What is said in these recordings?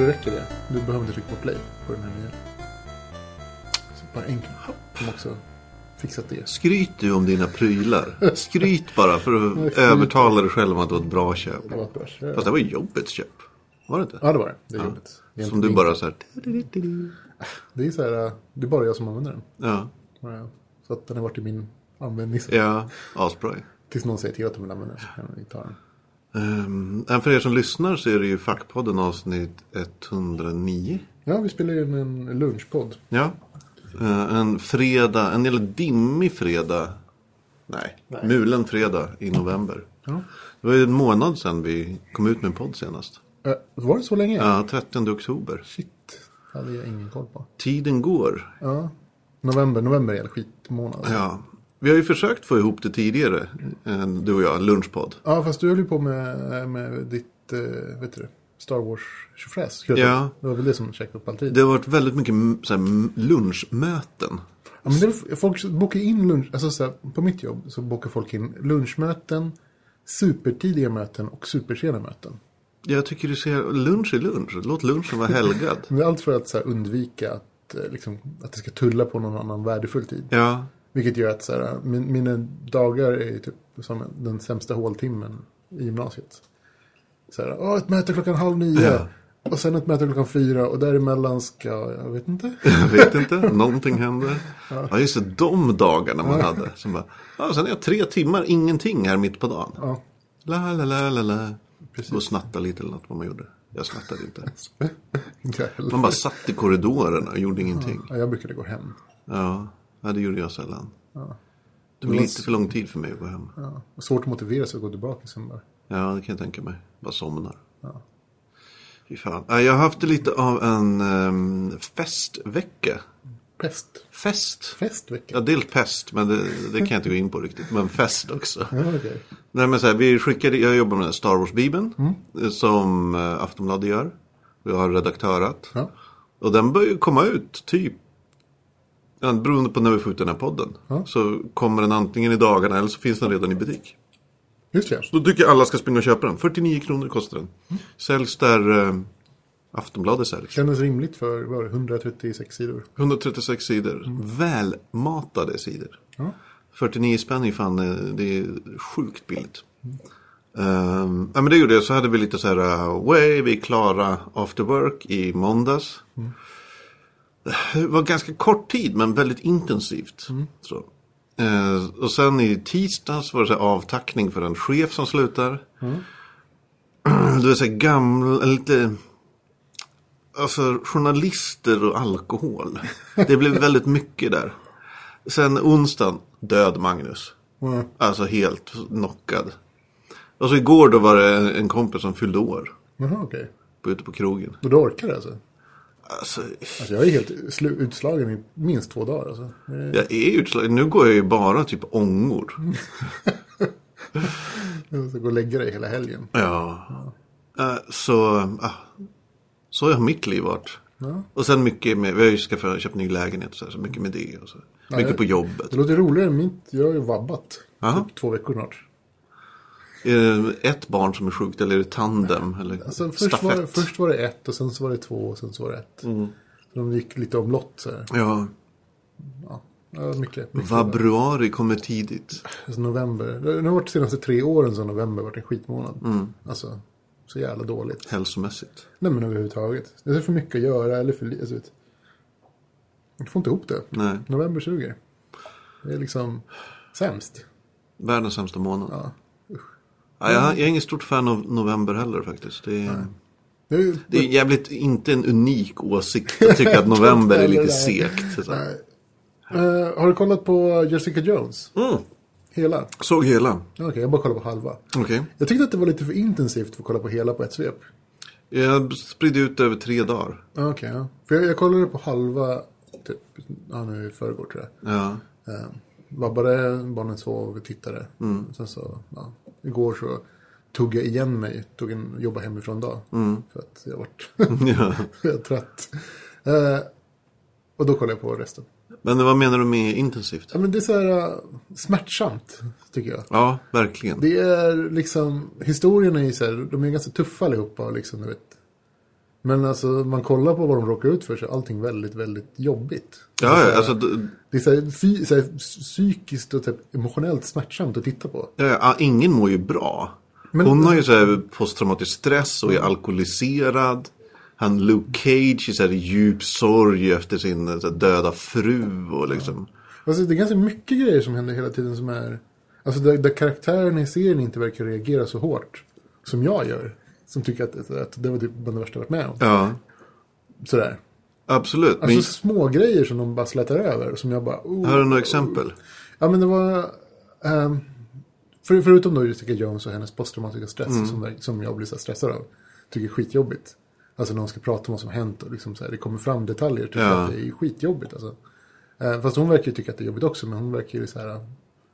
det räcker det. Du behöver inte trycka på play på den här nya. Så bara enkelt. Som också fixat det. Skryt du om dina prylar. Skryt bara för att övertala dig själv om att det var ett bra köp. Det var ett bra köp. Fast det var ju jobbets köp. Var det inte? Ja, det var det. Det är jobbigt. Det är Som du min- bara så här. Det är så här, äh, det är bara jag som använder den. Ja, Ja, Så att den har varit i min användning. ja asbra. Tills någon säger till att de vill använda den så kan vi ta den. Um, även för er som lyssnar så är det ju Fackpodden avsnitt 109. Ja, vi spelar in en lunchpodd. Ja. Eh, en fredag, en del dimmig fredag. Nej, mulen fredag i november. Ja. Det var ju en månad sedan vi kom ut med en podd senast. Äh, var det så länge? Ja, 30 oktober. Shit, hade jag ingen koll på. Tiden går. Ja. November, november är en skitmånad. Ja. Ja. Vi har ju försökt få ihop det tidigare, du och jag, lunchpodd. fast du höll ju på med, med ditt, eh, vet du Star Wars tjofräs. Ja. Det var väl det som checkade upp all tid. Det har varit väldigt mycket så här, lunchmöten. Ja, men det, folk bokar in lunch, alltså så här, på mitt jobb så bokar folk in lunchmöten, supertidiga möten och supersena möten. Jag tycker du ser lunch är lunch. Låt lunchen vara helgad. Men allt för att så här, undvika att, eh, liksom, att det ska tulla på någon annan värdefull tid. Ja, Vilket gör att så här, min, mina dagar är typ som den sämsta håltimmen i gymnasiet. Så här, Åh, ett möte klockan halv nio. Ja. Och sen ett möte klockan fyra. Och däremellan ska, jag vet inte. jag vet inte. Någonting händer. Ja, just det. De dagarna man hade. Som bara, ja, sen är jag tre timmar, ingenting här mitt på dagen. Ja, La, la, la, la, la. Precis. Och snatta lite eller något vad man gjorde. Jag snattade inte. inte. Man bara satt i korridoren och gjorde ingenting. Ja, jag brukade gå hem. Ja, ja det gjorde jag sällan. Det tog Det var lite för lång tid för mig att gå hem. Ja. och Svårt att motivera sig att gå tillbaka sen bara. Ja, det kan jag tänka mig. Bara somnar. Fy fan. Ja, Jag har haft lite av en um, festvecka. Pest. Fest. Festvecka. Ja, dels pest, men det, det kan jag inte gå in på riktigt. Men fest också. Ja, okej. Nej, men så här, vi skickade, jag jobbar med Star Wars-bibeln. eh, Som eh, Aftonbladet gör. Vi har redaktörat. Ja. Och den börjar komma ut typ. Ja, beroende på när vi får ut den här podden. Ja. Så kommer den antingen i dagarna eller så finns den redan i butik. Just det. Då tycker jag alla ska springa och köpa den. 49 kronor kostar den. Säljs där eh, Aftonbladet säljs. Kändes rimligt för var det, 136 sidor. 136 sidor. Välmatade sidor. Ja. 49 spänn är fan, eh, det är sjukt billigt. Ehm, ja men det gjorde jag. Så hade vi lite så här, uh, way, vi är klara after work i måndags. Det var ganska kort tid men väldigt intensivt. Så. Eh, och sen i tisdags var det så avtackning för en chef som slutar. Du vet så här gamla, lite... Alltså journalister och alkohol. Det blev väldigt mycket där. Sen onsdagen, död Magnus. Ja. Alltså helt knockad. Och så igår då var det en, en kompis som fyllde år. Jaha, okej. På, ute på krogen. Och du orkar det alltså? Alltså, Alltså jag är helt utslagen i minst två dagar alltså. Jag är utslagen. Nu går jag ju bara typ ångor. Jag ska gå och lägga dig hela helgen. Ja. Eh, så, så har mitt liv varit. Ja. Och sen mycket med, vi har ju skaffat, köpt ny lägenhet så, här, så mycket med det. Och så. Mycket jag- på jobbet. Det låter roligare än mitt. Jag har ju vabbat. Jaha. Typ två veckor snart. Är det ett barn som är sjukt eller är det tandem? Eller Alltså, först, var, först var det ett och sen så var det två och sen så var det ett. Mm. Så de gick lite omlott så här. Ja, Ja, ja mycket. mycket. vabruari kommer tidigt. Alltså, november. Det har varit de senaste tre åren som november varit en skitmånad. Mm. Alltså, så jävla dåligt. Hälsomässigt. Nej men överhuvudtaget. Det är för mycket att göra eller för lite. Alltså, jag får inte ihop det. Nej, November suger. Det är liksom sämst. världens sämsta månad. Ja. Ja, jag, jag är ingen stort fan av november heller faktiskt. Det är, är, det är jävligt, inte en unik åsikt. Jag tycker att november är lite Nej. segt. Nej. Eh, har du kollat på Jessica Jones? Mm, Hela? såg hela. Okej, jag bara kollar på halva. Okej. Jag tyckte att det var lite för intensivt för att kolla på hela på ett svep. Jag spridde ut det över tre dagar. Okej, ja. För jag, jag kollade på halva, typ, ja nu i förrgår tror jag. Ja. Eh, vabbade, barnen sov, vi tittade. Mm. Sen så, ja, igår så tog jag igen mig, tog en jobba hemifrån dag. För att jag vart jag är trött. Eh, och då kollade jag på resten. Men vad menar du med intensivt? Ja, men det är så här uh, smärtsamt, tycker jag. Ja, verkligen. Det är liksom, historierna är ju så här, de är ganska tuffa allihopa liksom, du vet. Men alltså, man kollar på vad de råkar ut för så är allting väldigt, väldigt jobbigt. Ja, Det är så ja, alltså, Det är så här, fy, så här, psykiskt och typ emotionellt smärtsamt att titta på. ja, ja, ingen mår ju bra. Men- Hon har ju så här posttraumatisk stress och är alkoholiserad. Han Luke Cage är så här i djup sorg efter sin här, döda fru och liksom. Alltså, det är ganska mycket grejer som händer hela tiden som är... Alltså där, där karaktärerna i serien inte verkar reagera så hårt. Som jag gör. Som tycker att, att det var typ bland det värsta jag varit med om. Ja, Sådär. Absolut. Men, Alltså små grejer som de bara slätar över. Som jag bara... Oh. har du några exempel? Ja men det var... ehm, för, förutom då Jessica Jones och hennes posttraumatiska stress. Som, verk- som jag blir så stressad av. Tycker är skitjobbigt. Alltså när hon ska prata om vad som har hänt. Och liksom så här, det kommer fram detaljer. Tycker Ja. att det är skitjobbigt. Alltså. Eh, fast hon verkar ju tycka att det är jobbigt också. Men hon verkar ju så här...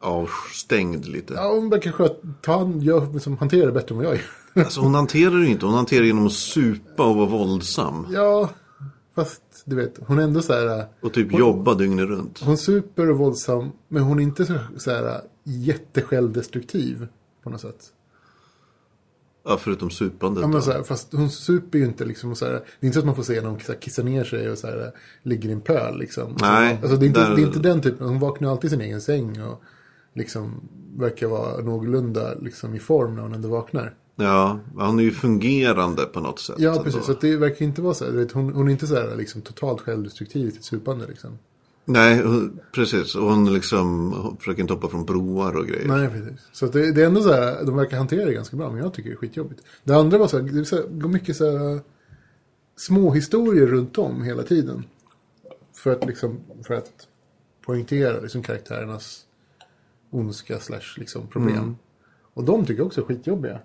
Avstängd lite. Ja, hon verkar sköt, ta, gör, liksom, hantera det bättre än vad jag gör. Alltså hon hanterar det inte. Hon hanterar det genom att supa och vara våldsam. ja, fast du vet, hon är ändå så här... Och typ jobba dygnet runt. Hon super och våldsam, men hon är inte så, så här jättesjälvdestruktiv på något sätt. Ja, förutom supandet. Ja, men så här, fast hon super ju inte liksom så här, Det är inte så att man får se när hon kissar ner sig och så här, ligger i en pöl liksom. Nej, Alltså, det, är inte, där- det är inte den typen. Hon vaknar alltid i sin egen säng och liksom verkar vara någorlunda liksom, i form när hon ändå vaknar. Ja, hon är ju fungerande på något sätt. Ja, precis. Så att det verkar inte vara så här. Vet, hon, hon är inte så här liksom, totalt självdestruktiv i sitt supande liksom. Nej, hon, precis. Och hon liksom hon försöker inte hoppa från broar och grejer. Nej, precis. Så det, det är ändå så här, de verkar hantera det ganska bra, men jag tycker det är skitjobbigt. Det andra var så här, det så här, går mycket så här små historier runt om hela tiden. För att liksom, för att poängtera liksom karaktärernas ondska slash liksom problem. Och de tycker jag också är skitjobbiga.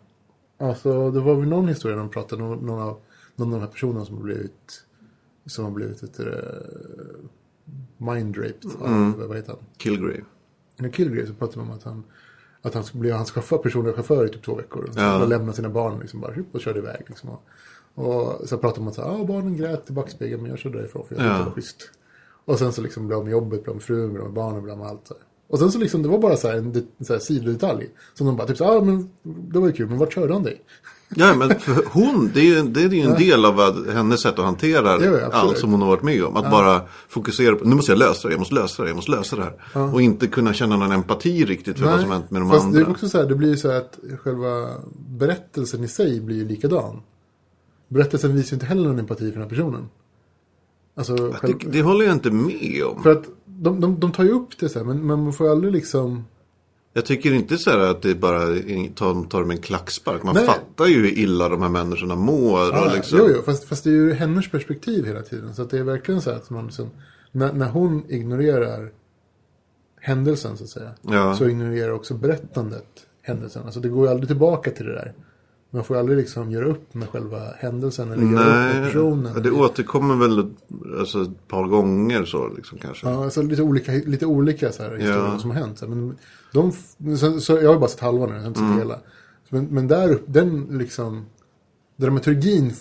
Alltså, det var väl någon historia de pratade om, någon av, någon av de här personerna som har blivit, som har blivit ett, mind-raped av, vad heter han? Killgrave. När Kilgrave så pratade man om att han, att han skulle bli hans chaufför, personliga chaufför i typ två veckor. Och Ja. ja. lämna sina barn liksom bara och körde iväg. Liksom. Och, och så pratade man om att så här, ah, barnen grät i backspegeln men jag körde därifrån för jag tyckte Ja. det var schysst. Och sen så liksom blev av med jobbet, blev med frun, blev med barnen, blev med allt. Så här. Och sen så liksom, det var bara så här en, så här sidodetalj. Som de bara typ så här, ah, men det var ju kul, men vart körde han dig? Ja, men för hon, det är ju, det är ju en del av vad, hennes sätt att hantera Ja, ja, allt som hon har varit med om. Att bara fokusera på, nu måste jag lösa det, jag måste lösa det, jag måste lösa det här. Och inte kunna känna någon empati riktigt för vad som hänt med de fast andra. det är också så här, det blir ju så här att själva berättelsen i sig blir ju likadan. Berättelsen visar ju inte heller någon empati för den här personen. Alltså, själv, det, det håller jag inte med om. För att de, de, de tar ju upp det så här, men, men man får ju aldrig liksom... Jag tycker inte så här att det bara tar, tar med en klackspark. Man Nej. fattar ju hur illa de här människorna mår. Och liksom, Jo, jo, fast, fast det är ju hennes perspektiv hela tiden. Så det är verkligen så här att man liksom, när, när hon ignorerar händelsen så att säga. Ja. Så ignorerar också berättandet händelsen. Alltså det går ju aldrig tillbaka till det där. Man får aldrig liksom göra upp med själva händelsen eller göra upp med personen. det återkommer väl alltså, ett par gånger så liksom kanske. Ja, alltså lite olika, lite olika så här, historier Ja. som har hänt. Så, här, men de, så, så, jag har bara sett halva nu, jag har inte sett Mm. hela. Men, men där, den liksom, dramaturgin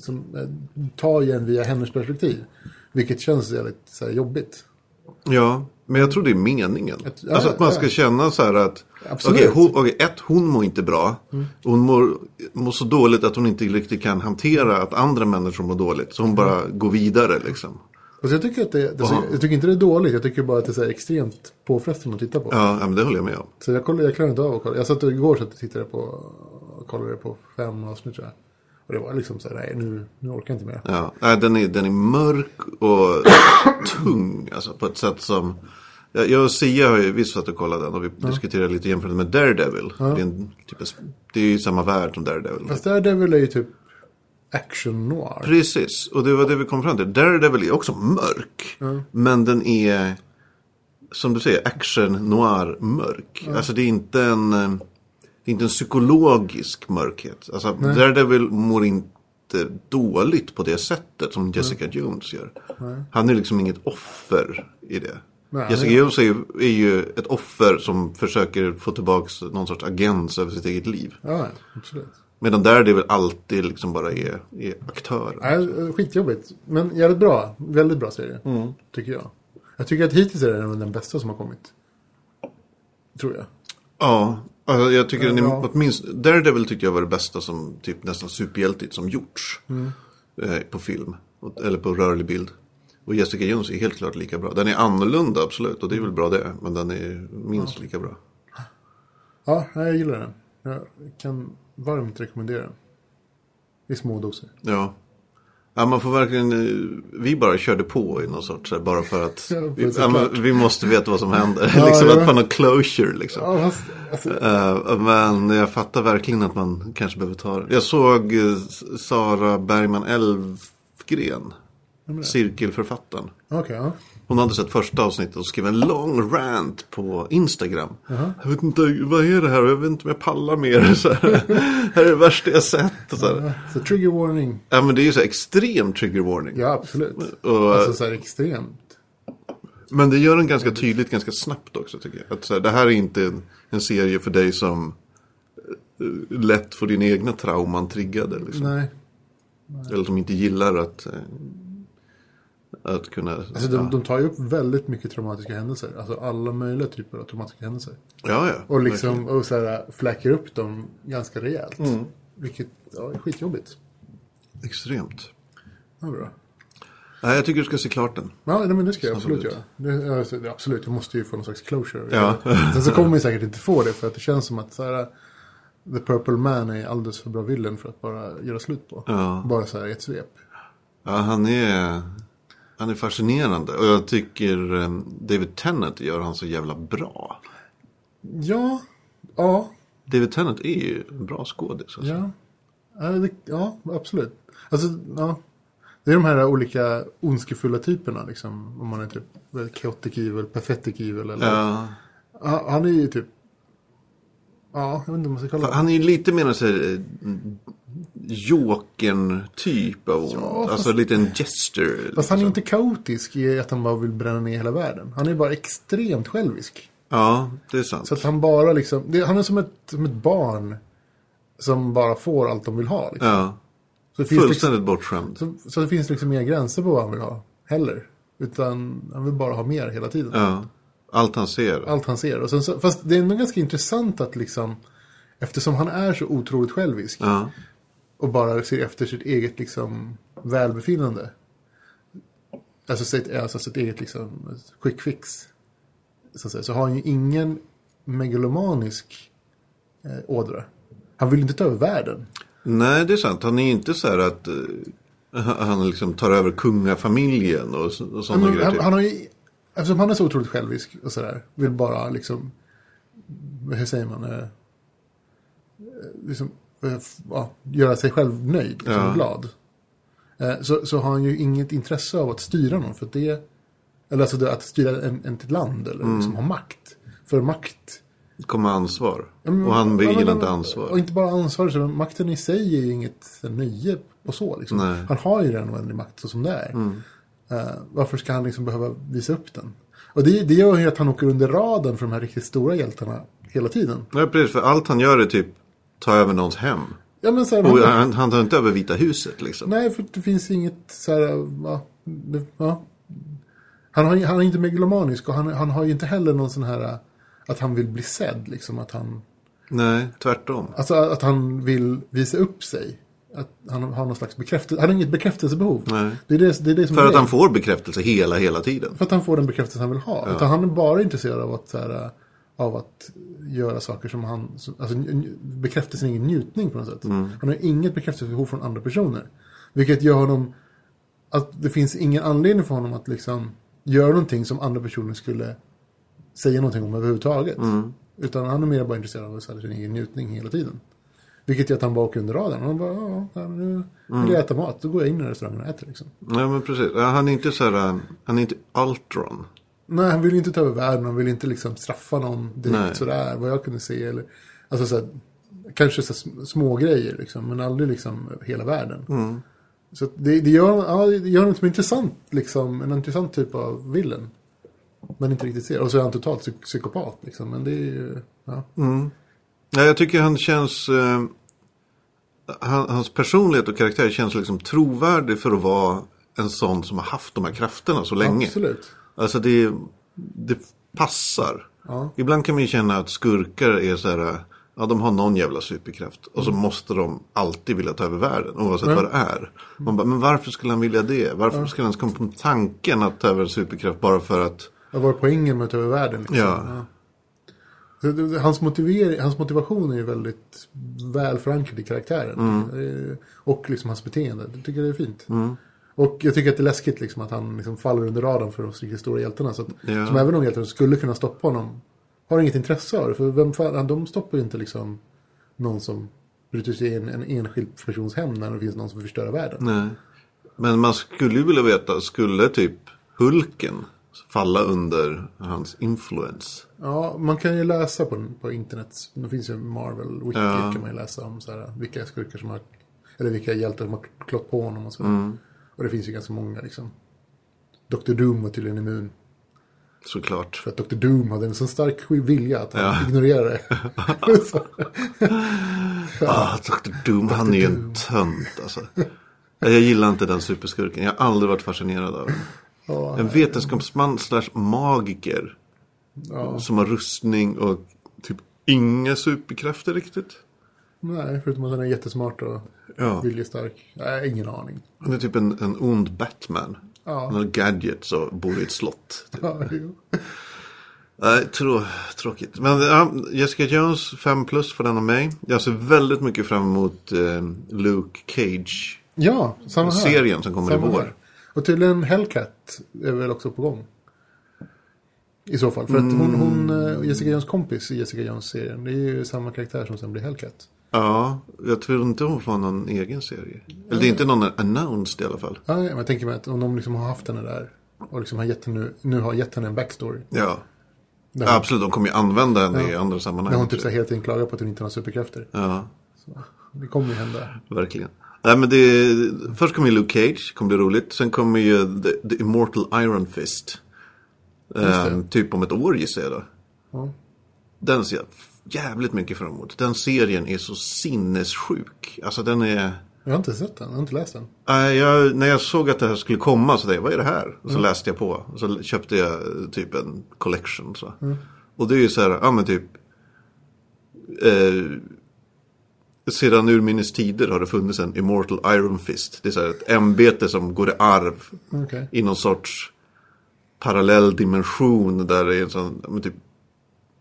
som, eh, tar ju en via hennes perspektiv. Vilket känns jävligt så här, jobbigt. Ja, men jag tror det är meningen. Ett- ja, alltså att man ja. ska känna så här att Absolut. Okej, hon, okej, ett, hon mår inte bra. Hon mår, mår så dåligt att hon inte riktigt kan hantera att andra människor mår dåligt. Så hon bara går vidare liksom. Alltså, jag, tycker att det, det, Wow. jag tycker inte det är dåligt, jag tycker bara att det är extremt påfrestande att titta på. Ja, men det håller jag med om. Så jag, kollade, jag klarade inte av att kolla. Jag satt igår så att jag tittade på, kollade på fem avsnitt tror jag. Och det var liksom så här, nej nu, nu orkar jag inte mer. Ja, den, är, den är mörk och tung. Alltså på ett sätt som... Jag, jag och Sia har ju visst satt och kollat den och vi diskuterade lite jämfört med Daredevil. Det, är en, typ, det är ju samma värld som Daredevil. Fast Daredevil är ju typ action noir. Precis, och det var det vi kom fram till. Daredevil är också mörk. Men den är, som du säger, action noir mörk. Alltså det är inte en, eh, det är inte en psykologisk mörkhet. Alltså Daredevil mår inte dåligt på det sättet som Jessica Jones gör. Han är liksom inget offer i det. Nej, Jessica Jones är ju, är ju ett offer som försöker få tillbaka någon sorts agens över sitt eget liv. Ja, absolut. Medan Daredevil alltid liksom bara är, är aktör. Nej, skitjobbigt. Men jävligt bra. Väldigt bra serie. Mm. Tycker jag. Jag tycker att hittills är den den bästa som har kommit. Tror jag. Ja, alltså jag tycker den är Ja. åtminstone, Daredevil tyckte jag var det bästa som typ nästan superhjältigt som gjorts. Mm. Eh, på film, eller på rörlig bild. Och Jessica Jones är helt klart lika bra. Den är annorlunda absolut och det är väl bra det. Men den är minst lika bra. Ja, jag gillar den. Jag kan varmt rekommendera den. I små doser. Ja. Ja, man får verkligen, eh, vi bara körde på i någon sorts, här, bara för att Ja, vi, ja, vi måste veta vad som händer. Ja, liksom ja. att få någon closure liksom. Ja, fast, alltså, Eh, men jag fattar verkligen att man kanske behöver ta det. Jag såg eh, Sara Bergman Elfgren, cirkelförfattaren. okej, ja. Hon hade sett första avsnittet och skrev en lång rant på Instagram. Jag vet inte, vad är det här? Jag vet inte om jag pallar mer. Så här, det här är det värsta jag sett. Så, här. Så trigger warning. Ja, men det är ju så extrem trigger warning. Ja, absolut. Och, Alltså så här extremt. Men det gör den ganska tydligt ganska snabbt också tycker jag. Att så här, det här är inte en, en serie för dig som eh, lätt får dina egna trauman triggade. Liksom. Nej. Eller som inte gillar att, eh, att kunna... Alltså de, de tar ju upp väldigt mycket traumatiska händelser. Alltså alla möjliga typer av traumatiska händelser. ja, ja. Och liksom och så här, fläcker upp dem ganska rejält. Mm. Vilket ja, är skitjobbigt. Extremt. Ja, bra. Nej, jag tycker du ska se klart den. Ja, nej, men det ska jag absolut Absolut. göra. Det, alltså, det- absolut, jag måste ju få någon slags closure. Ja. Sen så kommer man säkert inte få det för att det känns som att så här, The Purple Man är alldeles för bra villen för att bara göra slut på. Ja. Bara så här i ett svep. Ja, han är, han är fascinerande. Och jag tycker eh, David Tennant gör han så jävla bra. Ja, ja, David Tennant är ju en bra skådis. Alltså. ja. Ja, absolut. Alltså, ja. Det är de här olika ondskefulla typerna liksom. Om man är typ chaotic evil, pathetic evil eller. Ja. Han är ju typ. Ja, jag vet inte om man ska kalla det. Han är ju lite mer så här, eh, Jokern-typ av ond. Ja, fast- Alltså lite en gesture. Fast han är liksom. inte kaotisk i att han bara vill bränna ner hela världen. Han är bara extremt självisk. Ja, det är sant. Så att han bara liksom, det, han är som ett, som ett barn. Som bara får allt de vill ha. Liksom. Ja, så, det finns liksom, fullständigt bortskämd. så, så det finns liksom inga gränser på vad han vill ha. Heller. Utan han vill bara ha mer hela tiden. Ja, allt han ser. Allt han ser. Och sen så, fast det är ändå ganska intressant att liksom. Eftersom han är så otroligt självisk. Ja, Och bara ser efter sitt eget liksom välbefinnande. Alltså sitt, alltså sitt eget liksom quick fix. Så, att säga. så har han ju ingen megalomanisk eh, ådra. Han vill inte ta över världen. nej det är sant. Han är inte så här att eh, han liksom tar över kungafamiljen och, och sådana Men grejer. han, Typ. han har ju, eftersom han är så otroligt självisk och sådär. Vill bara liksom, hur säger man? Eh, liksom, ja, göra sig själv nöjd, liksom, Ja. glad. Eh, så, så har han ju inget intresse av att styra någon. För att det, eller alltså att styra en, en till ett land eller Mm. liksom ha makt. För makt. Kommer ansvar. Mm, Och han ja, vill men- inte Och ansvar. inte bara ansvar, utan makten i sig är ju inget nöje på så. Liksom. Mm. Han har ju redan oändlig makt så som det är. Eh, varför ska han liksom behöva visa upp den? Och det, det gör ju att han åker under radarn för de här riktigt stora hjältarna hela tiden. Nej, precis. För allt han gör är typ ta över någons hem. Ja, men så här, Och man, han, han tar inte över Vita huset liksom. Nej, för det finns inget så här, ja, det, ja. Han, har, han är inte megalomanisk och han, han har ju inte heller någon sån här att han vill bli sedd. Liksom, att, han, Nej, tvärtom. alltså att han vill visa upp sig. Att han har någon slags bekräftelse. Han har inget bekräftelsebehov. Nej. Det är det, det, är det som För är att han får bekräftelse hela, hela tiden. För att han får den bekräftelse han vill ha. Utan han är bara intresserad av att, så här, av att göra saker som han... Alltså bekräftelsen är ingen njutning på något sätt. Han har inget bekräftelsebehov från andra personer. Vilket gör honom... Att det finns ingen anledning för honom att liksom göra någonting som andra personer skulle säga någonting om överhuvudtaget. Utan han är mer bara intresserad av att säga sin egen njutning hela tiden. Vilket gör att han bara åker under radarn. Han bara, ja, nu vill jag äta mat. Då går jag in i restaurangen och äter liksom. Nej, men precis. Han är inte så här, han är inte Ultron. Nej, han vill inte ta över världen. Han vill inte liksom straffa någon direkt Nej. sådär. Vad jag kunde se. Eller, alltså så här, kanske så här, små grejer liksom. Men aldrig liksom hela världen. Mm. Så det, det, gör, ja, det gör som intressant. Liksom, en intressant typ av villen. Men inte riktigt ser. Och så är han totalt psyk- psykopat. Liksom. Men det är ju... Ja. Ja, jag tycker han känns... Eh, han, hans personlighet och karaktär känns liksom trovärdig för att vara en sån som har haft de här krafterna så länge. Absolut. Alltså det, det passar. Ja. Ibland kan man ju känna att skurkar är så här, ja de har någon jävla superkraft. Och så måste de alltid vilja ta över världen, oavsett vad det är. Man bara, men varför skulle han vilja det? Varför skulle han ens komma på tanken att ta över en superkraft bara för att, Vad var poängen med att ta över världen? Liksom? Ja. Hans, motivering, hans motivation är ju väldigt väl förankrad i karaktären. Mm. Eh, Och liksom hans beteende. Jag tycker det är fint. Och jag tycker att det är läskigt liksom, att han liksom faller under radarn för de riktigt stora hjältarna. Så att, Ja. Som även de hjältarna skulle kunna stoppa honom har inget intresse av det. För vem fan, de stoppar ju inte liksom någon som bryter sig in en enskild persons hem när det finns någon som vill förstöra världen. nej. Men man skulle ju vilja veta, skulle typ Hulken falla under hans influens? Ja, man kan ju läsa på, på internet. Det finns ju Marvel Wiki Ja. kan man ju läsa om så här, vilka skurkar som har, eller vilka hjältar som har klott på honom och så. Mm. Och det finns ju ganska många liksom. Dr. Doom var tydligen immun. Såklart. För att Dr. Doom hade en så stark vilja att han Ja. ignorerade det. Så- Ah, Dr. Doom, han är ju en tönt alltså. Jag gillar inte den superskurken. Jag har aldrig varit fascinerad av den. ja, En vetenskapsman slash magiker. ja, Som har rustning och typ inga superkrafter riktigt. Nej, förutom att han är jättesmart och Ja. viljestark. Nej, ingen aning. Han är typ en, en ond Batman. Ja. Han har gadgets och bor i ett slott. Typ. Ja. Nej, trå, tråkigt. Men ja, Jessica Jones 5 plus för den av mig. Jag ser väldigt mycket fram emot eh, Luke Cage. ja samma här. Serien som kommer i Samma vår. här. Och tydligen Hellcat är väl också på gång. I så fall. För att hon, Mm. hon eh, Jessica Jones kompis i Jessica Jones-serien. Det är ju samma karaktär som sen blir Hellcat. Ja, jag tror inte hon får någon egen serie. Eller det är inte någon announced i alla fall. Ja, men jag tänker mig att om de liksom har haft henne där. Och liksom har gett henne, nu har gett henne en backstory. Ja. Där, Ja, absolut, de kommer ju använda henne i andra när sammanhang. hon typ så hela tiden klagar på att hon inte har superkrafter. Ja, Det kommer ju hända. verkligen. Nej, men det, först kommer ju Luke Cage, kommer bli roligt. Sen kommer ju The, The Immortal Iron Fist. Ehm, typ om ett år gissar jag då. Ja. Den ser jag jävligt mycket fram emot. Den serien är så sinnessjuk. Alltså den är... Jag har inte sett den, jag har inte läst den. Nej, jag, när jag såg att det här skulle komma så tänkte jag, vad är det här? Och så läste jag på. Och så köpte jag eh, typ en collection. Så. Och det är ju så här, ja men typ. Eh, sedan urminnes tider har det funnits en Immortal Iron Fist. Det är så här ett ämbete som går i arv. Okej. I någon sorts parallell dimension där det är en sån, men typ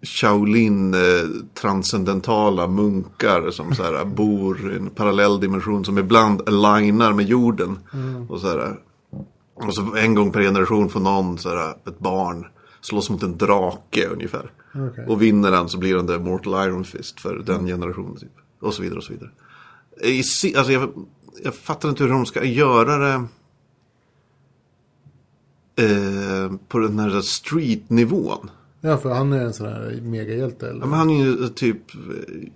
Shaolin eh, transcendentala munkar som så här, bor i en parallell dimension som ibland alignar med jorden. Och, så här, och så en gång per generation får någon, så här, ett barn, slåss mot en drake ungefär. Okej. Och vinner den så blir den the Mortal Iron Fist för den generationen. Typ. Och så vidare och så vidare. I, alltså, jag, jag fattar inte hur de ska göra det eh, på den här street-nivån. Ja, för han är en sån här megahjälte eller? Ja, men han är ju typ eh,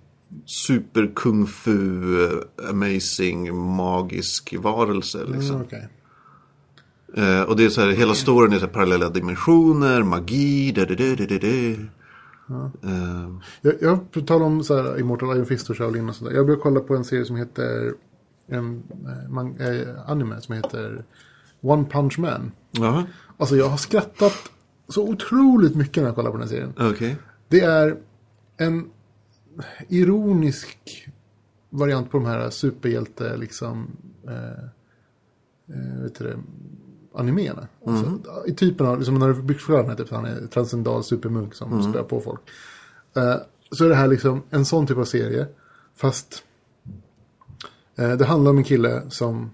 super kung fu, eh, amazing, magisk varelse. Liksom. Mm, okej. Eh, och det är så här, hela storyn är så här parallella dimensioner, magi, da, da, da, da, da, da. Eh, Jag, jag på tal om så här, Immortal Iron Fist och Shaolin och sådär. Jag började kolla på en serie som heter en eh, man, eh, anime som heter One Punch Man. Jaha, Alltså jag har skrattat så otroligt mycket när jag kollar på den här serien. okej. Det är en ironisk variant på de här superhjälte liksom eh, eh, vet du det, animéerna. Alltså, I typen av, liksom när du förklarar den här, typ, han är transcendal supermunk som spöar på folk. Eh, så är det här liksom en sån typ av serie. Fast eh, det handlar om en kille som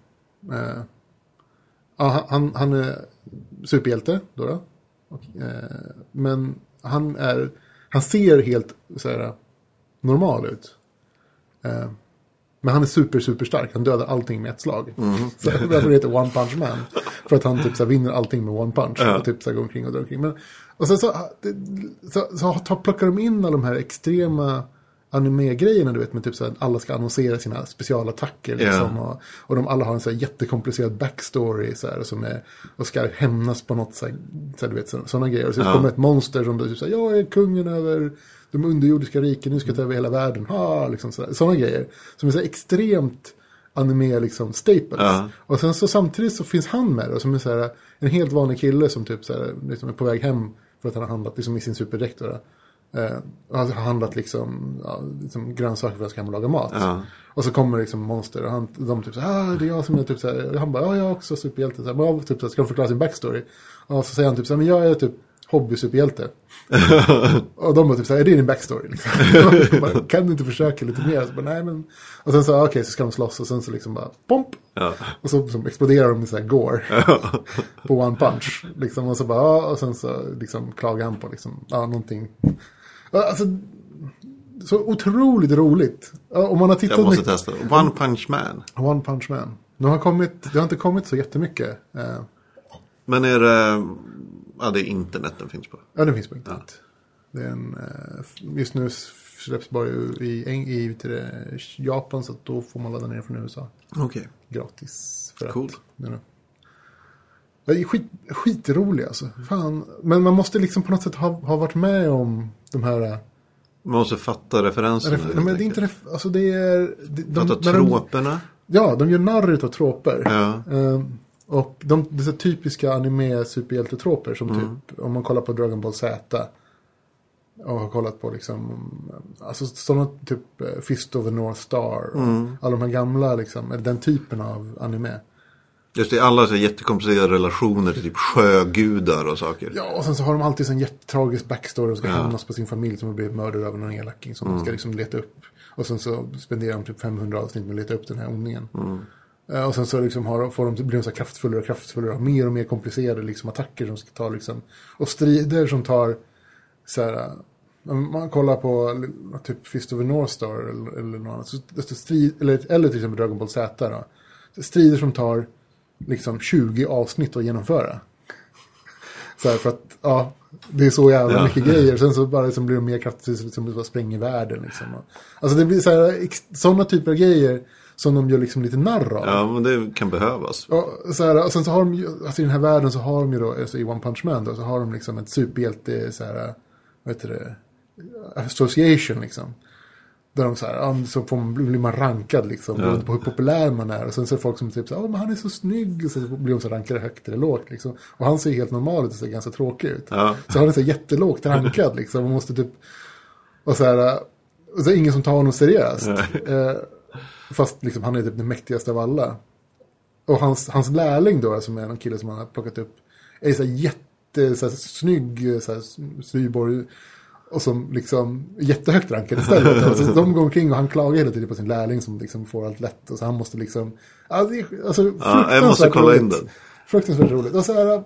eh, ja, han, han är superhjälte då. då. Och, eh, men han är, han ser helt så här, normal ut. Eh, men han är super, super stark. Han dödar allting med ett slag. Så därför heter det One Punch Man. För att han typ så här, vinner allting med One Punch. Och typ så här, går omkring och drar omkring. Men, och sen så, så, så tar, plockar de in alla de här extrema anime-grejerna, du vet, med typ så här, alla ska annonsera sina specialattacker liksom. Och, och de alla har en så här jättekomplicerad backstory så här, som är, och ska hämnas på något så här, så här, du vet, sådana grejer. Och så kommer ett monster som typ så här, jag är kungen över de underjordiska riken, nu ska jag ta över hela världen. Ha, liksom sådana grejer. Som är så här extremt anime liksom staples. Ja. Och sen så samtidigt så finns han med och som är så här, en helt vanlig kille som typ så här, liksom är på väg hem för att han har handlat liksom i sin superdräkt. Eh, och han har handlat liksom, ja, liksom grönsaker för att ska hem och laga mat. Ja. Och så kommer liksom monster och han, de typ så här, ah, det är jag som är typ så här, han bara, ja jag är också superhjälte. Så här, men, typ så här, ska de förklara sin backstory? Och så säger han typ så här, men jag är typ hobby-superhjälte. och de bara typ så här, är det din backstory? Liksom. Och bara, kan du inte försöka lite mer? Så bara, nej men. Och sen så, ah, okej, så ska de slåss och sen så liksom bara, pomp! Ja. Och så, så exploderar de med så här gore. på one punch. Liksom, och så bara, ja, och sen så liksom klagar han på liksom, ja, någonting. Ja, Alltså, så otroligt roligt. Ja, Om man har tittat Jag måste mycket- testa. One Punch Man. One Punch Man. Det har, kommit, det har inte kommit så jättemycket. Eh, Men är det... Ja, det är internet den finns på. ja, den finns på internet. Det är en, eh, just nu släpps bara i, i, Japan så då får man ladda ner från USA. Okej. Gratis. För Cool. Att, you know. Det är skit, skitrolig alltså. Fan. Men man måste liksom på något sätt ha, ha varit med om de här... eh, Man måste fatta referenserna. Ref, men det är inte ref, alltså det är... De, de, Fatta när de- troperna. Ja, de gör narr av troper. Ja. Ehm, och de, så typiska anime-superhjältetroper som typ, om man kollar på Dragon Ball Z. Och har kollat på liksom, alltså sådana typ eh, Fist of the North Star. Och Alla de här gamla liksom, eller den typen av anime. Just det, alla så jättekomplicerade relationer till typ sjögudar och saker. Ja, och sen så har de alltid en jättetragisk backstory och ska hämnas på sin familj som har blivit mördad av någon elaking som de ska liksom leta upp. Och sen så spenderar de typ 500 avsnitt med att leta upp den här ondingen. Eh, Och sen så liksom har, får de, blir de så kraftfullare och kraftfullare och mer och mer komplicerade liksom, attacker som ska ta liksom, och strider som tar så här, eh, om man kollar på typ Fist of the North Star eller, eller något annat, så, strid, eller, eller till exempel Dragon Ball Z då, strider som tar liksom 20 avsnitt att genomföra. Så här, för att, ja, det är så jävla Ja. mycket grejer. Sen så bara liksom blir de mer kraftigt som det bara spränger världen. Liksom. Alltså det blir så här, ex- sådana typer av grejer som de gör liksom lite narr av. Ja, men det kan behövas. Och, så här, och sen så har de ju, alltså i den här världen så har de ju då, alltså i One Punch Man då, så har de liksom ett superhjälte, så här, vad heter det, association liksom. Där de så här, så får man, blir man rankad liksom, Ja. beroende på hur populär man är. Och sen så är det folk som typ så här, men han är så snygg, och så blir de så rankade högt eller lågt liksom. Och han ser helt normal ut och ser ganska tråkig ut. Ja. Så han är så här jättelågt rankad liksom, och måste typ, och så här, och så är det ingen som tar honom seriöst. Eh, fast liksom han är typ den mäktigaste av alla. Och hans, hans lärling då, som är en kille som han har plockat upp, är så här jätte, så här, snygg, så här, styrborg. Och som liksom är jättehögt rankad istället. Alltså, de går omkring och han klagar hela tiden på sin lärling som liksom får allt lätt. Och så han måste liksom, alltså, det alltså Ja, jag måste kolla in roligt. den. Fruktansvärt roligt. Och så här,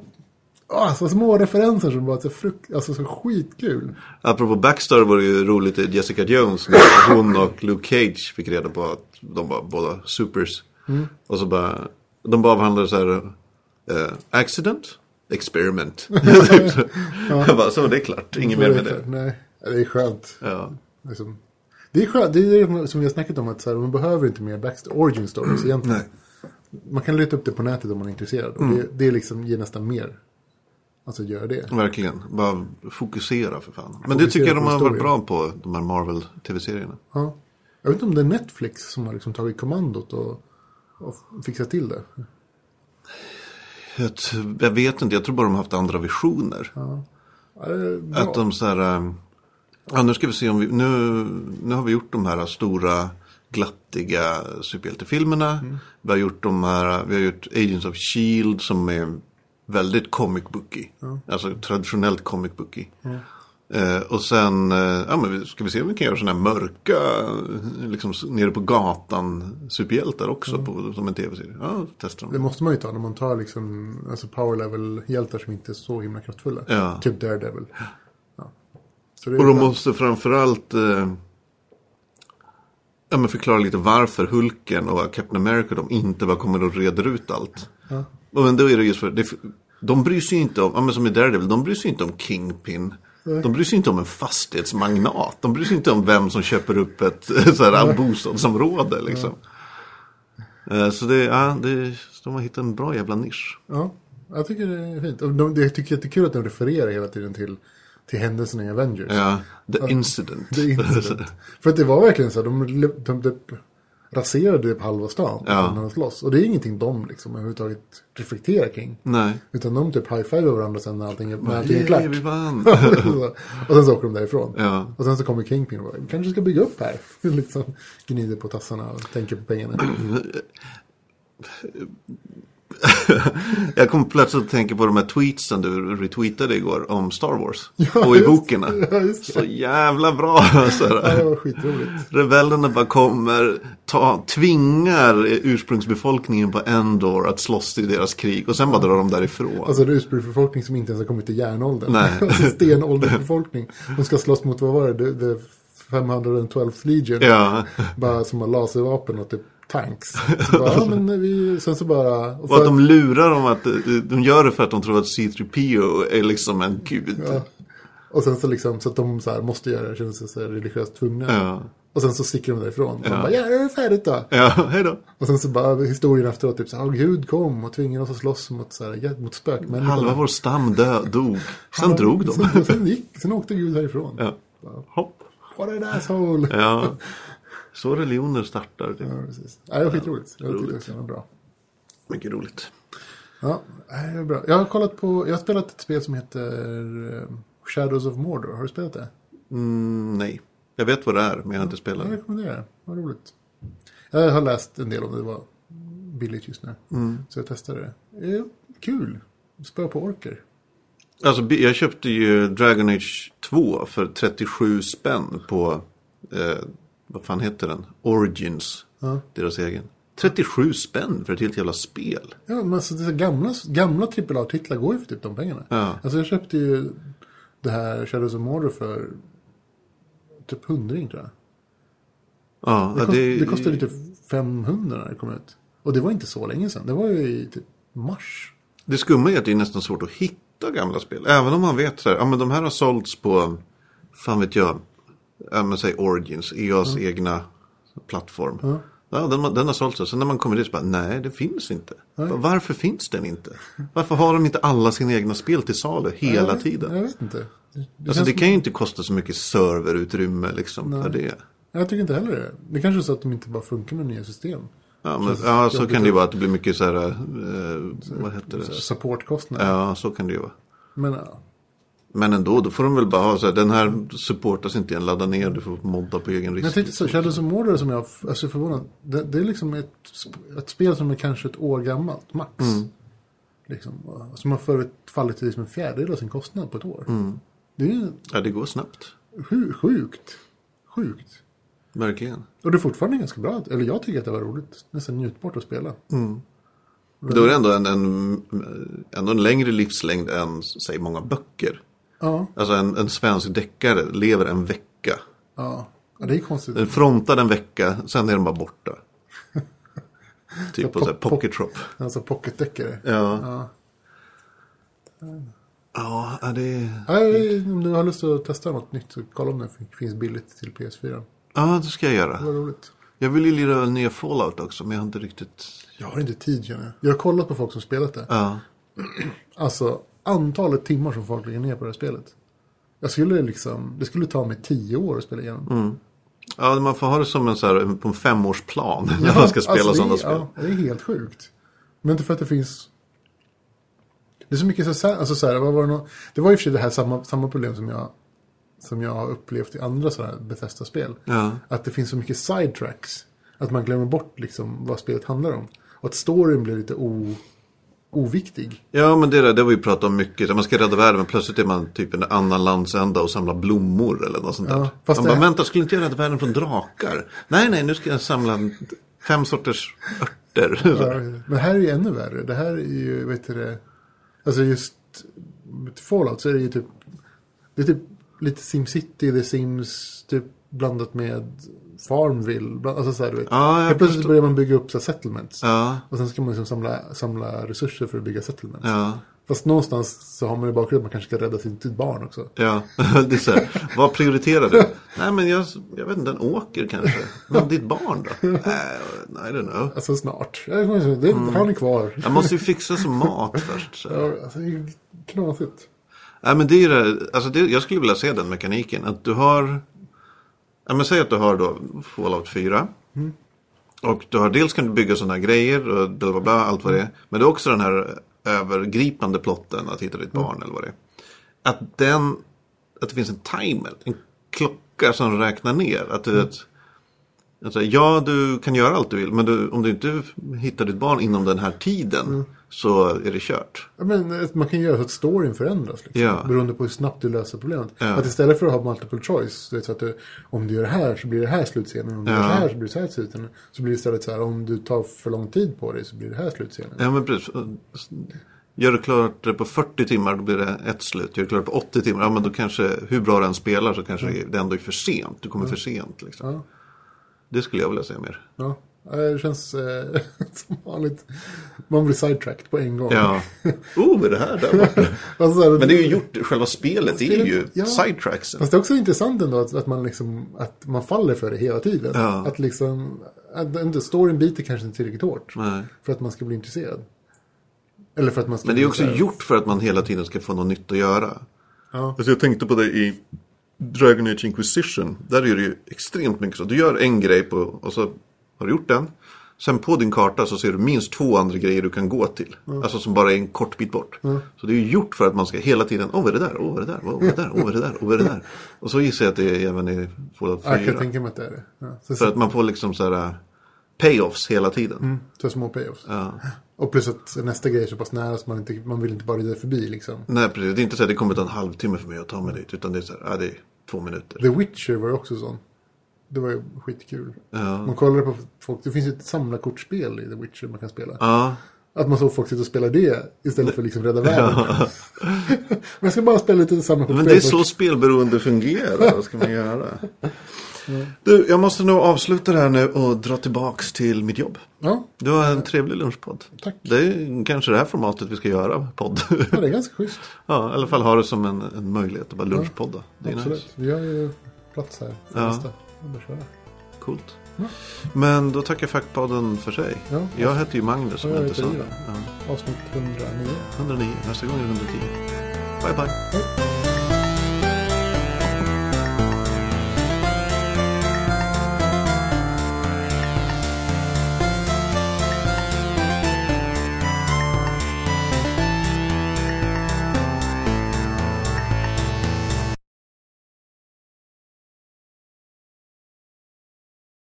alltså, små referenser som bara så, frukt, alltså, så skitkul. Apropå Backstory var det ju roligt i Jessica Jones när hon och Luke Cage fick reda på att de var båda supers. Och så bara, de bara avhandlade så här, eh, accident, experiment. så. Jag bara, så det är klart, inget mer med det. Nej, det är skönt. Ja. Liksom. Det är skönt, det är det som vi har snackat om att så här, man behöver inte mer backstory, origin stories egentligen. Nej. Man kan leta upp det på nätet om man är intresserad. Och det, det är liksom, ger nästan mer. Alltså gör det. Verkligen, bara fokusera för fan. Men det tycker jag de har varit bra på, de här Marvel-tv-serierna. Ja. Jag vet inte om det är Netflix som har liksom tagit kommandot och, och fixat till det. Jag, vet inte, jag tror bara de har haft andra visioner. Ja, bra. Att de så här, ähm, ja nu ska vi se om vi, nu, nu har vi gjort de här stora glattiga superhjältefilmerna. Vi har gjort de här, vi har gjort Agents of Shield som är väldigt comic booky. Alltså traditionellt comic booky. Eh, och sen, eh, ja men ska vi se om vi kan göra sådana här mörka, liksom nere på gatan superhjältar också på, som en tv-serie. Ja, testa Det dem. måste man ju ta när man tar liksom, alltså power level-hjältar som inte är så himla kraftfulla. Ja. Typ Daredevil. Ja. Det Och de måste framförallt eh, ja, men förklara lite varför Hulken och Captain America de inte bara kommer och reder ut allt. Ja. Men då är det just för, det, de bryr sig inte om, ja, men som i Daredevil, de bryr sig inte om Kingpin. De bryr sig inte om en fastighetsmagnat. De bryr sig inte om vem som köper upp ett så här, bostadsområde. Liksom. Eh, Så det, ja, det, de har hittat en bra jävla nisch. Ja, jag tycker det är fint. Och de, jag tycker det är kul att de refererar hela tiden till, till händelserna i Avengers. Ja, the incident. Är incident. För att det var verkligen så. här, De, de, de, raserade typ halva stan Ja. när de slåss. Och det är ingenting de liksom överhuvudtaget reflekterar kring. Nej. Utan de typ high-fivar varandra sen när allting, är- när allting är klart. Yay, vi vann. och sen så åker de därifrån. Ja. Och sen så kommer Kingpin och bara, vi kanske ska bygga upp här. liksom gnider på tassarna och tänker på pengarna. Jag kom plötsligt att tänka på de här tweetsen du retweetade igår om Star Wars. och i bokerna. Ja, det. Så jävla bra. Så Ja, det var skitroligt. Rebellerna bara kommer, ta, tvingar ursprungsbefolkningen på Endor att slåss i deras krig. Och sen bara drar de därifrån. Alltså det är ursprungsbefolkning som inte ens har kommit till järnåldern. Nej. alltså stenåldersbefolkning. De ska slåss mot, vad var det, the, the 512 Legion. Ja. Bara som har laservapen och typ tanks. Så bara, ja, men vi, sen så bara... Och Och att de lurar dem att de gör det för att de tror att C3PO är liksom en gud. ja. Och sen så liksom, så att de så här måste göra det, känner sig så religiöst tvungna. Ja. Och sen så sticker de därifrån. Och Ja. de bara, ja, det är färdigt då. Ja, hej då. Och sen så bara historien efteråt, typ så här, "Åh, Gud kom och tvingade oss att slåss mot, så här, mot spökmänniskorna. Halva vår stam dö, dog. Sen drog de. Sen, sen, gick, sen åkte Gud härifrån. Ja. Hopp. What an asshole. Ja. Så religioner startar. Det Ja, precis. Ja, det var skitroligt. Jag tyckte roligt. också det var bra. mycket roligt. Ja, det är bra. Jag har kollat på, jag har spelat ett spel som heter eh, Shadows of Mordor. Har du spelat det? Mm, nej. Jag vet vad det är, men jag har inte spelat. Jag rekommenderar det. Vad roligt. Jag har läst en del om det. Det var billigt just nu. Så jag testade det. Eh, kul. Spö på orker. Alltså, jag köpte ju Dragon Age 2 för 37 spänn på, eh, vad fan heter den? Origins, Ja. deras egen. 37 spänn för ett helt jävla spel. Ja, men alltså, det är gamla, gamla AAA-titlar går ju för typ de pengarna. Ja. Alltså jag köpte ju det här Shadows of Mordor för typ hundring tror jag. Ja, Det, kost, det kostade typ 500 när det kom ut. Och det var inte så länge sedan. Det var ju i typ mars. Det skumma är att det är nästan svårt att hitta gamla spel. Även om man vet så här, ja men de här har sålts på, fan vet jag, ja men säg Origins, EAs egna plattform. Ja, den, den har sålts och sen när man kommer dit så bara, nej det finns inte. Bara, Varför finns den inte? Varför har de inte alla sina egna spel till salu hela jag, tiden? Jag vet inte. Det, Alltså det som- kan ju inte kosta så mycket serverutrymme liksom för det. Jag tycker inte heller det. Det kanske är så att de inte bara funkar med nya system. Ja, men, ja så kan det ju vara att det blir mycket så här, eh, vad heter det? Supportkostnader. Ja, så kan det ju vara. Men ja. Men ändå, då får de väl bara ha så här, den här supportas inte igen, ladda ner, du får modda på egen Men risk. jag tänkte så, Shadows of Mordor som jag alltså, är förvånad. Det, det är liksom ett, ett spel som är kanske ett år gammalt, max. Mm. Liksom, som har förut fallit till liksom en fjärdedel av sin kostnad på ett år. Mm. Det är Ja, det går snabbt. sju, sjukt. Sjukt. Verkligen. Och det är fortfarande ganska bra. Eller jag tycker att det var roligt. Nästan njutbart att spela. Då är det ändå en, en, ändå en längre livslängd än, säg många böcker. Ja, Alltså en, en svensk deckare lever en vecka. ja. ja det är konstigt. Den frontar en vecka, sen är den bara borta. typ på här pocket shop. Alltså pocketdeckare. Ja. Ja. Ja, det, Nej, om du har lust att testa något nytt så kolla om det finns billigt till PS4. ja, det ska jag Det göra. var roligt. Jag vill ju lira nya Fallout också, men jag har inte riktigt... Jag har inte tid känner jag. Jag har kollat på folk som spelat det. Ja. Alltså antalet timmar som folk lägger ner på det här spelet. Jag skulle liksom, det skulle ta mig tio år att spela igenom. Ja, man får ha det som en, så här, på en femårsplan när man ska spela alltså, sådana spel. Ja, det är helt sjukt. Men inte för att det finns... Det är så mycket så här, alltså så här, var det, nå- det var i och för sig det här samma, samma problem som jag, som jag har upplevt i andra sådana här Bethesda-spel. Ja. Att det finns så mycket sidetracks. Att man glömmer bort liksom vad spelet handlar om. Och att storyn blir lite o, oviktig. Ja, men det, där, det har vi pratat om mycket. Man ska rädda världen, men plötsligt är man typ en annan landsända och samlar blommor eller något sånt där. Ja, fast man det- bara, vänta, skulle inte jag rädda världen från drakar? Nej, nej, nu ska jag samla fem sorters örter. Ja, Men här är ju ännu värre. Det här är ju, vet du det, alltså just Fallout så är det ju typ, det är typ lite SimCity, The Sims typ blandat med Farmville. Alltså så här, du vet. Jag Helt plötsligt förstår. börjar man bygga upp så här settlements. Ja, Och sen ska man liksom samla, samla resurser för att bygga settlements. ja, Fast någonstans så har man i bakgrunden att man kanske ska rädda sitt, barn också. ja. Det är så här, vad prioriterar du? Nej, men jag, jag vet inte, en åker kanske. Men ditt barn då? Nej, I don't know. Alltså snart. Det har ni kvar. Jag måste ju fixa som mat först. Så. Ja, alltså, det är ju knasigt. Nej men det är ju det, alltså det, jag skulle vilja se den mekaniken. Att du har, ja men säg att du har då Fallout 4. Och du har dels kan du bygga sådana här grejer och bla bla bla, allt vad det är. Men det är också den här övergripande plotten att hitta ditt barn eller vad det är. Att den, att det finns en timer, en klocka som räknar ner. Att du vet, alltså, ja du kan göra allt du vill, men du, om du inte hittar ditt barn inom den här tiden så är det kört. Ja, men man kan göra så att storyn förändras. Liksom, Ja. Beroende på hur snabbt du löser problemet. Ja. Att istället för att ha multiple choice. Så att du, om du gör det här så blir det här slutscenen. Om du gör så här så blir det så här slutscenen. Så blir det istället så här. Om du tar för lång tid på dig så blir det här slutscenen. Ja men precis. Gör du klart det på 40 timmar då blir det ett slut. Gör du klart på 80 timmar, ja men då kanske, hur bra den spelar så kanske det ändå är för sent. Du kommer för sent liksom. Det skulle jag vilja se mer. Det känns eh, som vanligt. Man blir sidetracked på en gång. Ja. Oh, är det här där? Alltså, här, Men det är ju gjort, själva spelet är Spelet- ju ja. sidetracksen. Fast det är också intressant ändå att, att, man liksom, att man faller för det hela tiden. Ja. Att liksom, att inte, storyn biter kanske inte tillräckligt hårt. Nej. För att man ska bli intresserad. Eller för att man ska Men det är också så här- gjort för att man hela tiden ska få något nytt att göra. Ja. Alltså jag tänkte på det i Dragon Age Inquisition. Där är det ju extremt mycket så. Du gör en grej på, och så har du gjort den. Sen på din karta så ser du minst två andra grejer du kan gå till. Alltså som bara är en kort bit bort. Så det är ju gjort för att man ska hela tiden, åh vad är det där, åh vad är det där, åh vad är det där, åh vad är det där, åh vad är det där. Och så gissar jag att det är även i Fallout Ja, jag kan 4. tänka mig att det är det. Ja. Så, För att man får liksom så här uh, payoffs hela tiden. så små payoffs. Ja. Och plus att nästa grej är så pass nära så man, inte, man vill inte bara rida förbi liksom. Nej precis, det är inte så att det kommer ta en halvtimme för mig att ta mig dit. Utan det är så här, ja det är två minuter. The Witcher var också sån. Det var ju skitkul. Ja. Man kollade på folk, det finns ju ett samlarkortspel i The Witcher man kan spela. Ja, Att man såg folk sitta och spela det istället för liksom rädda världen. Men jag ska bara spela lite samlarkortspel. Men det är först. så spelberoende fungerar. Vad ska man göra? Du, jag måste nog avsluta det här nu och dra tillbaks till mitt jobb. Ja, Du har en trevlig lunchpodd. Tack. Det är kanske det här formatet vi ska göra, podd. ja, det är ganska schysst. ja, i alla fall ha det som en, en möjlighet att bara lunchpodda. Det är Absolut. nice. Vi har ju plats här Ja. nästa. Bara köra. Coolt. Men då tackar Fackpodden för sig. Ja. Jag heter ju Magnus som Ja, jag inte heter det. Ja. Avsnitt 109. 109, nästa gång är det 110. Bye bye. Hej.